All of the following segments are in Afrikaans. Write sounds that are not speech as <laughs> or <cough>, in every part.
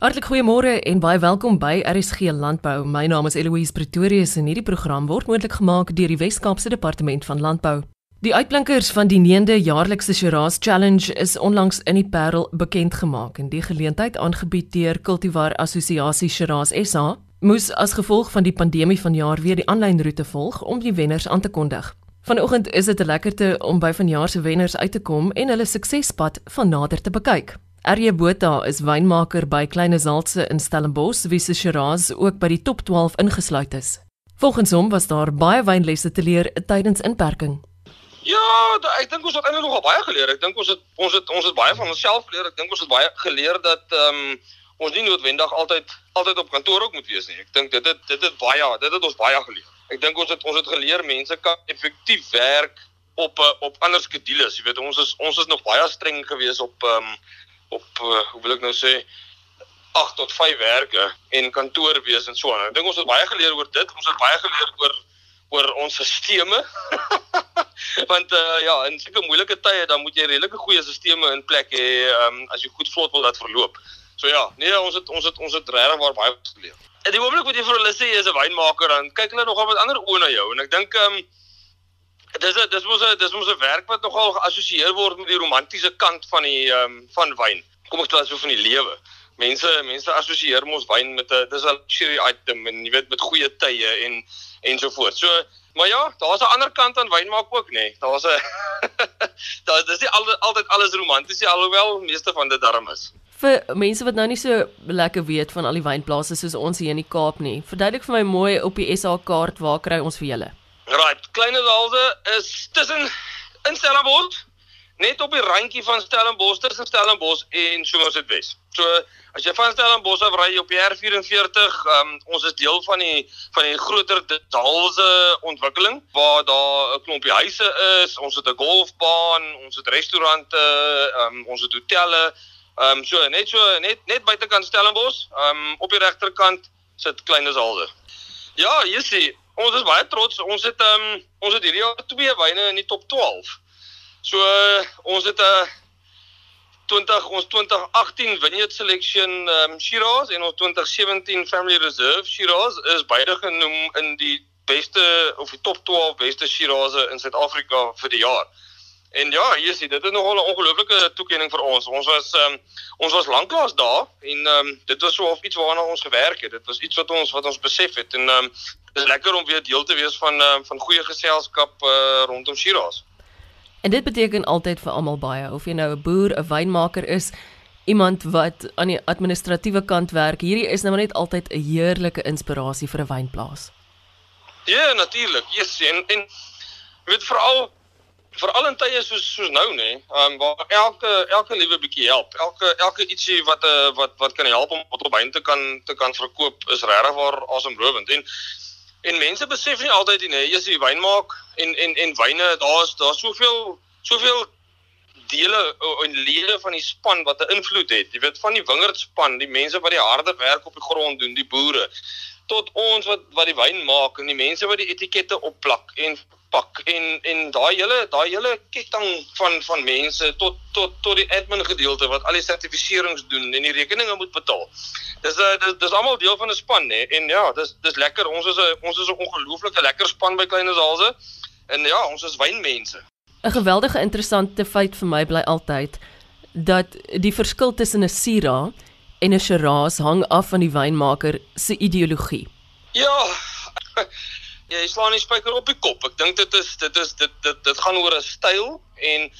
Hartlik goeiemôre en baie welkom by RSG Landbou. My naam is Eloise Pretorius en hierdie program word moontlik gemaak deur die Wes-Kaapse Departement van Landbou. Die uitblinkers van die 9de jaarlikse Shiraz Challenge is onlangs in die Parel bekend gemaak en die geleentheid aangebied deur Cultivar Assosiasie Shiraz SA moes as gevolg van die pandemie vanjaar weer die aanlyn roete volg om die wenners aan te kondig. Vanoggend is dit 'n lekkerte om by vanjaar se wenners uit te kom en hulle suksespad van nader te bekyk. RJ Botha is wynmaker by Kleine Zaltse in Stellenbosch, wie se Shiraz ook by die top 12 ingesluit is. Volgens hom was daar baie wynlesse te leer tydens inperking. Ja, ek dink ons het eintlik nogal baie geleer. Ek dink ons het ons het ons het baie van onsself geleer. Ek dink ons het baie geleer dat ehm um, ons nie noodwendig altyd altyd op kantoor ook moet wees nie. Ek dink dit het dit het baie dit het ons baie geleer. Ek dink ons het ons het geleer mense kan effektief werk op eh, op ander skedules. Jy weet ons is ons is nog baie streng geweest op ehm um, op uh, hoe wil ek nou sê 8 tot 5 werke en kantoor wees en so aan. Ek dink ons het baie geleer oor dit. Ons het baie geleer oor oor ons stelsels. <laughs> Want uh, ja, in sulke moeilike tye dan moet jy redelike goeie stelsels in plek hê um, as jy goed vlot wil dat verloop. So ja, nee, ons het ons het ons het regtig waar baie geleer. En die oomblik wat jy vir hulle sê jy is 'n wynmaker dan kyk hulle nogal met ander oë na jou en ek dink ehm um, dis a, dis mos 'n dis mos 'n werk wat nogal geassosieer word met die romantiese kant van die ehm um, van wyn. Kom ons praat so van die lewe. Mense mense assosieer mos wyn met 'n dis 'n luxury item en jy weet met goeie tye en en so voort. So maar ja, daar's 'n ander kant aan wyn maak ook nê. Nee. Daar's 'n <laughs> daar dis al, altyd alles romanties alhoewel meeste van dit darm is. Vir mense wat nou nie so lekker weet van al die wynplase soos ons hier in die Kaap nie. Verduidelik vir my mooi op die SA kaart waar kry ons vir julle? Right, Kleinezalde is tussen in Stellenbosch, net op die randjie van Stellenbosch tussen Stellenbosch en Somerset West. So as jy van Stellenbosch af ry op die R44, um, ons is deel van die van die groter Dalse ontwikkeling waar daar 'n klompie huise is, ons het 'n golfbaan, ons het restaurante, um, ons het hotelle. Ehm um, so net so net net buitekant Stellenbosch, ehm um, op die regterkant sit Kleinezalde. Ja, jy sien ons is baie trots. Ons het ehm um, ons het hierdie jaar twee wyne in die top 12. So uh, ons het 'n uh, 20 ons 2018 Vineyard Selection ehm um, Shiraz en ons 2017 Family Reserve Shiraz is beide genoem in die beste of die top 12 beste Shiraz'e in Suid-Afrika vir die jaar. En ja, hier sien dit is nogal 'n ongelooflike toekenning vir ons. Ons was ehm um, ons was lanklaas daar en ehm um, dit was so of iets waarna ons gewerk het. Dit was iets wat ons wat ons besef het en ehm um, dis lekker om weer deel te wees van uh, van goeie geselskap uh, rondom Shiraz. En dit beteken altyd vir almal baie of jy nou 'n boer, 'n wynmaker is, iemand wat aan die administratiewe kant werk. Hierdie is nou net altyd 'n heerlike inspirasie vir 'n wynplaas. Ja, natuurlik. Yes, en en weet veral veral in tye soos soos nou nê, um, waar elke elke liewe bietjie help. Elke elke ietsie wat 'n uh, eh, wat wat kan help om bottelwyn te kan te kan verkoop is regtig waar asemrowend. En En mense besef nie altyd nie, jy sien wyn maak en en en wyne, daar's daar's soveel soveel dele en lede van die span wat 'n invloed het. Jy weet van die wingerdspan, die mense wat die harde werk op die grond doen, die boere, tot ons wat wat die wyn maak en die mense wat die etikette opplak en pak en en daai hele daai hele ketting van van mense tot tot tot die admin gedeelte wat al die sertifiserings doen en die rekeninge moet betaal. Dis 'n dis, dis almal deel van 'n span nê en ja, dis dis lekker. Ons is 'n ons is 'n ongelooflike lekker span by Kleine Zalse. En ja, ons is wynmense. 'n Geweldige interessante feit vir my bly altyd dat die verskil tussen 'n Syrah en 'n Shiraz hang af van die wynmaker se ideologie. Ja. Jy slaan die spyker op die kop. Ek dink dit is dit is dit dit dit gaan oor 'n styl en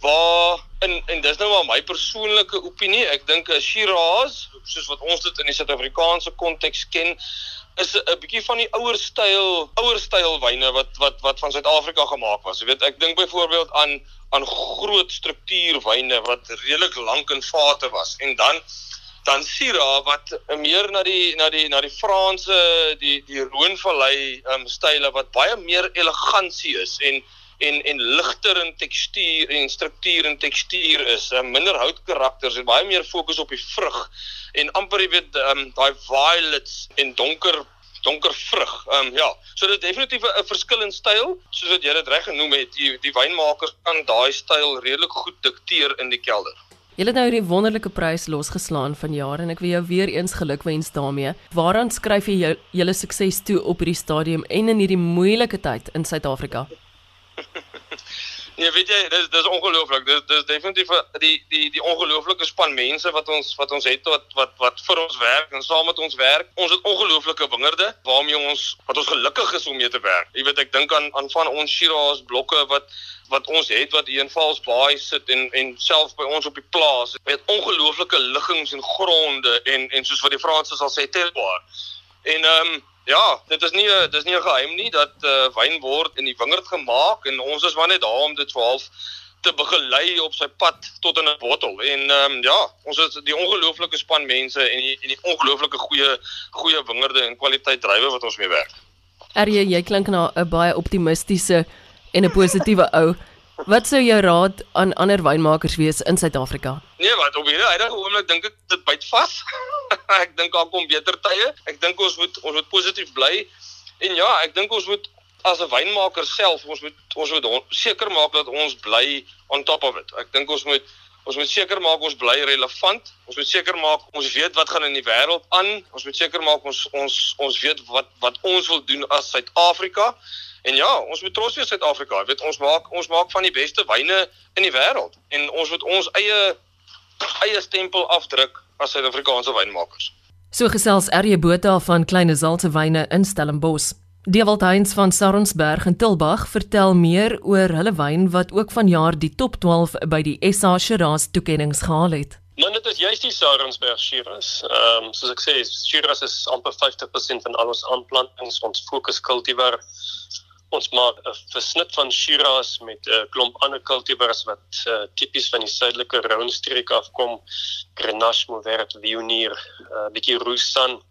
waar in en dis nou maar my persoonlike opinie. Ek dink 'n Shiraz, soos wat ons dit in die Suid-Afrikaanse konteks ken, is 'n bietjie van die ouer styl, ouer styl wyne wat wat wat van Suid-Afrika gemaak was. Jy weet, ek dink byvoorbeeld aan aan groot struktuurwyne wat redelik lank in vate was en dan dan Syrah wat meer na die na die na die Franse die die Roonvallei um, style wat baie meer elegansie is en en en ligter in tekstuur en struktuur en tekstuur is. Um, minder houtkarakters en baie meer fokus op die vrug en amper jy weet um, daai violets en donker donker vrug. Ehm um, ja, so dit is definitief 'n verskil in styl, soos wat jy dit reg genoem het. Die die wynmakers kan daai styl redelik goed dikteer in die kelder. Julle het nou hierdie wonderlike prys losgeslaan vanjaar en ek wil jou weer eens gelukwens daarmee. Waaraan skryf jy julle sukses toe op hierdie stadium en in hierdie moeilike tyd in Suid-Afrika? <laughs> Nee, weet jy, dis dis ongelooflik. Dis dis definitief die die die ongelooflike span mense wat ons wat ons het wat wat wat vir ons werk en saam met ons werk. Ons het ongelooflike wingerde waarmee ons wat ons gelukkig is om mee te werk. Jy weet ek dink aan aan van ons Shiraz blokke wat wat ons het wat hier in Valsbaai sit en en self by ons op die plaas. Met ongelooflike liggings en gronde en en soos wat die Franse sal sê telbaar. En ehm um, Ja, dit is nie 'n dis nie 'n geheim nie dat uh, wyn word in die wingerd gemaak en ons is maar net daar om dit vir half te begelei op sy pad tot in 'n bottel. En ehm um, ja, ons het die ongelooflike span mense en die en die ongelooflike goeie goeie wingerde en kwaliteit drywe wat ons mee werk. RJ, jy klink na 'n baie optimistiese en 'n positiewe ou. Wat sou jou raad aan ander wynmakers wees in Suid-Afrika? Nee, wat op hierdie huidige oomblik dink ek dit byt vas. <laughs> ek dink daar kom beter tye. Ek dink ons moet ons moet positief bly. En ja, ek dink ons moet as 'n wynmaker self, ons moet ons moet seker maak dat ons bly on top of it. Ek dink ons moet ons moet seker maak ons bly relevant. Ons moet seker maak ons weet wat gaan in die wêreld aan. Ons moet seker maak ons ons ons weet wat wat ons wil doen as Suid-Afrika. En ja, ons moet trots wees Suid-Afrika. Jy weet ons maak ons maak van die beste wyne in die wêreld en ons moet ons eie eie stempel afdruk as Suid-Afrikaanse wynmakers. So gesels RJ Botha van Kleine Zalte Wyne in Stellenbosch. Dewald Heinz van Saronsberg in Tilbag vertel meer oor hulle wyn wat ook vanjaar die top 12 by die SA Shiraz toekenninge gehaal het. Man, dit is juist die Saronsberg Shiraz. Ehm um, soos ek sê, Shiraz is amper 50% van al ons aanplantings, ons fokus kultivar ons maak 'n versnit van Shiraz met 'n klomp ander cultivars wat uh, tipies van die suidelike Rhône-streek afkom, Grenache, Mourvèdre, Viognier, 'n uh, bietjie Roussan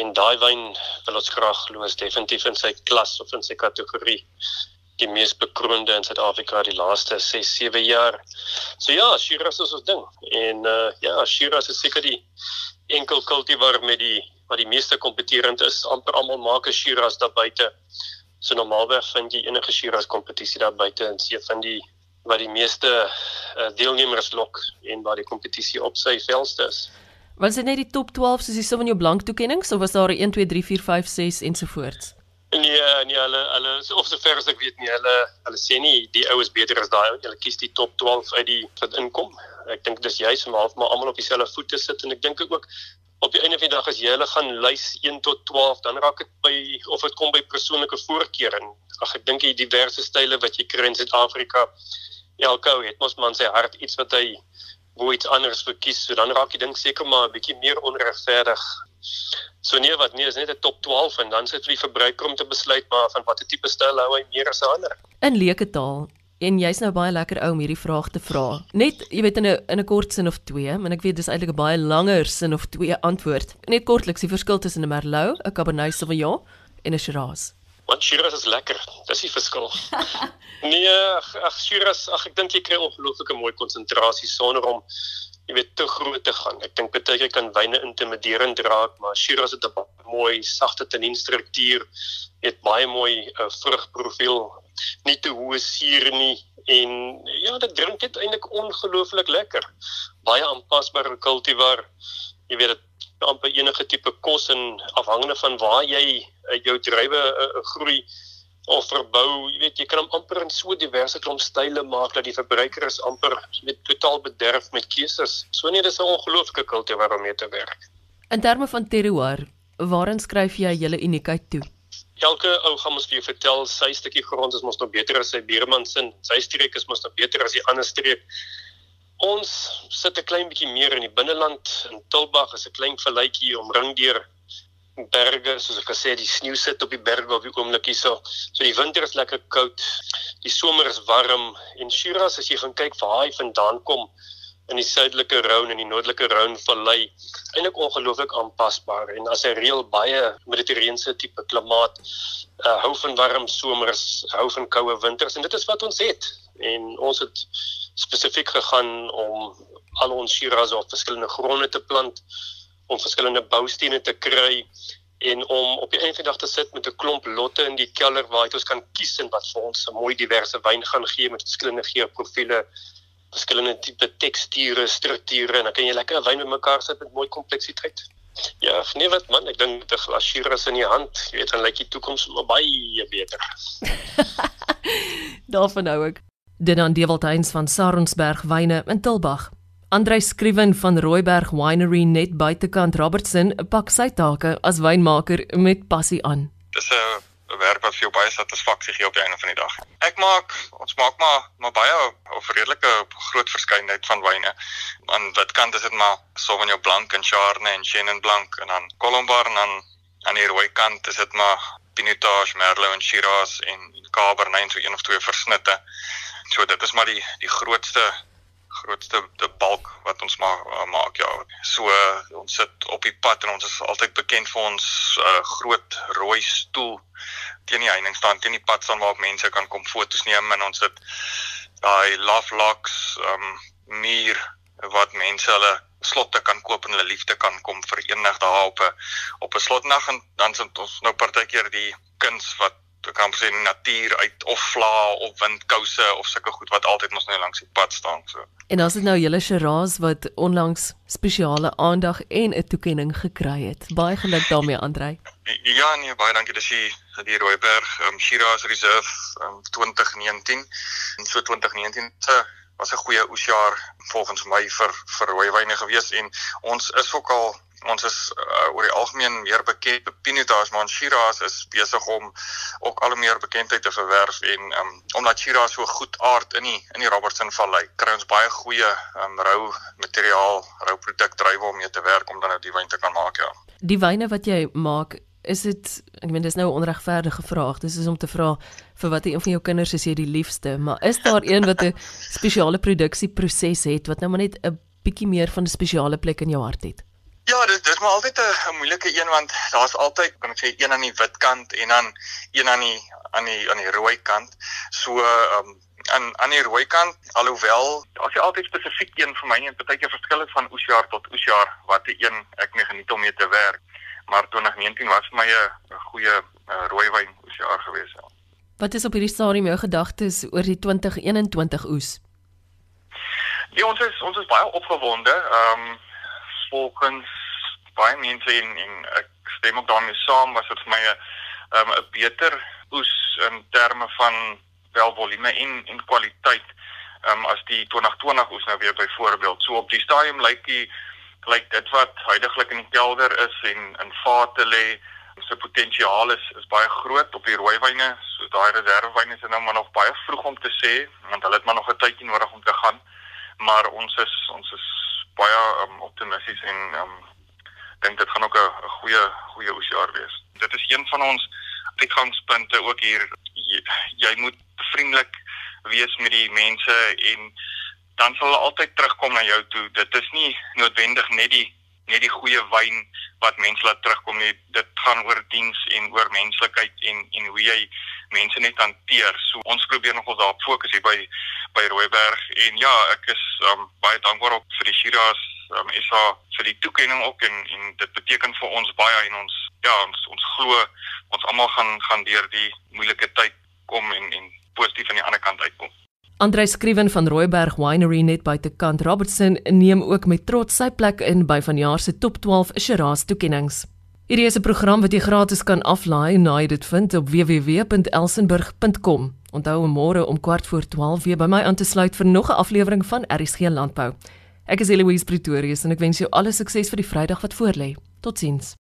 en daai wyn wil ons graag loos definitief in sy klas of in sy kategorie die mees bekroonde in Suid-Afrika die laaste 6, 7 jaar. So ja, Shiraz is ons ding. En uh ja, Shiraz is seker die enkel cultivar met die wat die meeste kompeterend is. amper almal maak 'n Shiraz daar buite. So normaalweg vind jy enige Shiraz kompetisie daar buite en sien van die wat die meeste uh, deelnemers lok en waar die kompetisie op sy velste is. Was dit net die top 12 soos die Sauvignon Blanc toekenninge of was daar 1 2 3 4 5 6 ensovoorts? Nee, nee, hulle hulle of sover as ek weet nie, hulle hulle sê nie die oues beter as daai, hulle kies die top 12 uit die wat inkom. Ek dink dis juist om half maar almal op dieselfde voet te sit en ek dink ook op die einde van die dag as jy hulle gaan lys 1 tot 12, dan raak dit by of dit kom by persoonlike voorkeur en ag ek dink die diverse style wat jy kry in Suid-Afrika, elke ou het mos man sy hart iets wat hy wou iets anders verkies, so dan raak jy dink seker maar 'n bietjie meer onregverdig. So nee wat nee, is net 'n top 12 en dan sit vir die verbruiker om te besluit maar van watter tipe styl hou hy meer as ander. In leuke taal, En jy's nou baie lekker ou om hierdie vraag te vra. Net, jy weet in 'n in 'n kort sin of twee, maar ek weet dis eintlik 'n baie langer sin of twee antwoord. Net kortliks die verskil tussen 'n Merlot, 'n Cabernet Sauvignon en 'n Shiraz. Want Shiraz is lekker. Dis die verskil. <laughs> nee, ag Shiraz, ag ek dink jy kry ongelooflike mooi konsentrasie sonder om jy weet te groot te gaan. Ek dink baie keer kan wyne intimiderend raak, maar Shiraz het 'n mooi sagte taninstruktuur, het baie mooi uh, vrugprofiel nie te hoë suur nie en ja, dit drink dit eintlik ongelooflik lekker. Baie aanpasbare kultivar. Jy weet dit amper enige tipe kos en afhangende van waar jy uh, jou druiwe uh, groei of verbou, jy weet jy kan hom amper in so diverse klomp style maak dat die verbruiker is amper met totaal bederf met keuses. So nee, dis 'n ongelooflike kultivar om mee te werk. In terme van terroir, waarin skryf jy julle uniekheid toe? Elke ou gaan ons vir jou vertel sy stukkie grond is mos nog beter as sy buurman se, sy streek is mos nog beter as die ander streek. Ons sit 'n klein bietjie meer in die binneland in Tilbag, is 'n klein valletjie omring deur berge, soos ek gesê, die sneeu sit op die berge op die oomblik hierso. So die winter is lekker koud, die somer is warm en Shiraz as jy gaan kyk waar hy vandaan kom, in die suidelike Rhône en die noordelike Rhône vallei eintlik ongelooflik aanpasbaar. En as 'n reël baie mediterrane tipe klimaat uh, hou van warm somers, hou van koue winters en dit is wat ons het. En ons het spesifiek gegaan om al ons Shiraz op verskillende gronde te plant om verskillende boustene te kry en om op die einde van die dag te sit met 'n klomp lotte in die kelder waar jy ons kan kies en wat vir ons 'n mooi diverse wyn gaan gee met verskillende geurprofiele verskillende tipe teksture, strukture en dan kan jy lekker wyn met mekaar sit met mooi kompleksiteit. Ja, nee wat man, ek dink 'n glas Shiraz in die hand, jy weet dan lyk die toekoms maar baie beter. <laughs> Daarvan hou ek. Dit aan Dewaltuins van Saronsberg Wyne in Tilbag. Andrei Skrywen van Rooiberg Winery net buitekant Robertson pak sy take as wynmaker met passie aan. Dis 'n 'n werk wat vir jou baie satisfaksie gee op die einde van die dag. Ek maak ons maak maar maar baie of redelike groot verskeidenheid van wyne. Aan witkant is dit maar Sauvignon Blanc en Chardonnay en Chenin Blanc en dan Colombard en dan aan die rooi kant is dit maar Pinotage, Merlot en Shiraz en Cabernet so een of twee versnitte. So dit is maar die die grootste grootste balk wat ons maar uh, maak ja. So uh, ons sit op die pad en ons is altyd bekend vir ons uh, groot rooi stoel teen die heining staan teen die pad staan waar mense kan kom foto's neem en ons sit daai love locks um muur wat mense hulle slotte kan koop en hulle liefde kan kom verenig daar op 'n op 'n slotnag en dan sit ons nou partykeer die kuns wat ek kan sê natuur uit of vla of windkouse of sulke goed wat altyd mos nou langs die pad staan so. En as dit nou julle Shiraz wat onlangs spesiale aandag en 'n toekenning gekry het. Baie geluk daarmee Andrei. Ja nee, baie dankie dis die die Rooiberg um, Shiraz Reserve um, 2019. En so 2019 se was 'n goeie oesjaar volgens my vir vir rooiwyne gewees en ons is ook al ons is uh, oor die algemeen meer bekend by Pinotage maar Shiraz is besig om ook al meer bekendheid te verwerf en um, omdat Shiraz so goed aard in die in die Robertson Vallei kry ons baie goeie um, rou materiaal, rou produk druiwe om mee te werk om dan nou die wyn te kan maak ja. Die wyne wat jy maak Is dit ek meen dis nou 'n onregverdige vraag. Dis is om te vra vir watter een van jou kinders is jy die liefste, maar is daar een wat 'n <laughs> spesiale produksieproses het wat nou maar net 'n bietjie meer van 'n spesiale plek in jou hart het? Ja, dit dis maar altyd 'n moeilike een want daar's altyd kan ek sê een aan die wit kant en dan een aan die aan die aan die rooi kant. So ehm um, aan aan die rooi kant alhoewel as jy altyd spesifiek een vir my nie partykeer verskil het van oesjaar tot oesjaar watter een ek nie geniet om mee te werk maar 2019 was vir my 'n goeie uh, rooiwyn oesjaar gewees ja. Wat is op hierdie stadium jou gedagtes oor die 2021 oes? Ja, ons is ons is baie opgewonde. Ehm um, volgens baie mense en en ek stem ook daarmee saam was dit vir my 'n um, 'n beter oes in terme van wel volume en en kwaliteit um, as die 2020 oes nou weer byvoorbeeld. So op die stadium lyk die lyk dit wat heidaglik in die kelder is en in vate lê se potensiaal is is baie groot op die rooiwyne. So daai reservewyne is nou maar nog baie vroeg om te sê want hulle het maar nog 'n tydjie nodig om te gaan. Maar ons is ons is baie um, optimisties en um, dink dit gaan ook 'n goeie goeie oesjaar wees. Dit is een van ons uitgangspunte ook hier jy, jy moet vriendelik wees met die mense en dan sal hulle altyd terugkom na jou toe. Dit is nie noodwendig net die net die goeie wyn wat mense laat terugkom nie. Dit gaan oor diens en oor menslikheid en en hoe jy mense net hanteer. So ons probeer nogal daarop fokus hier by by Rooiberg en ja, ek is um, baie dankbaar ook vir die Shiraz um, SA vir die toekenning ook en en dit beteken vir ons baie en ons ja, ons ons glo ons almal gaan gaan deur die moeilike tyd kom en en positief aan die ander kant uitkom. Andrei Skrywen van Rooiberg Winery net buite Kant Robertson neem ook met trots sy plek in by vanjaar se top 12 Shiraz toekenninge. Hierdie is 'n program wat jy gratis kan aflaai en jy dit vind op www.elsenburg.com. Onthou om môre om kwart voor 12 weer by my aan te sluit vir nog 'n aflewering van RSG Landbou. Ek is Eloise Pretorius en ek wens jou alle sukses vir die Vrydag wat voorlê. Totsiens.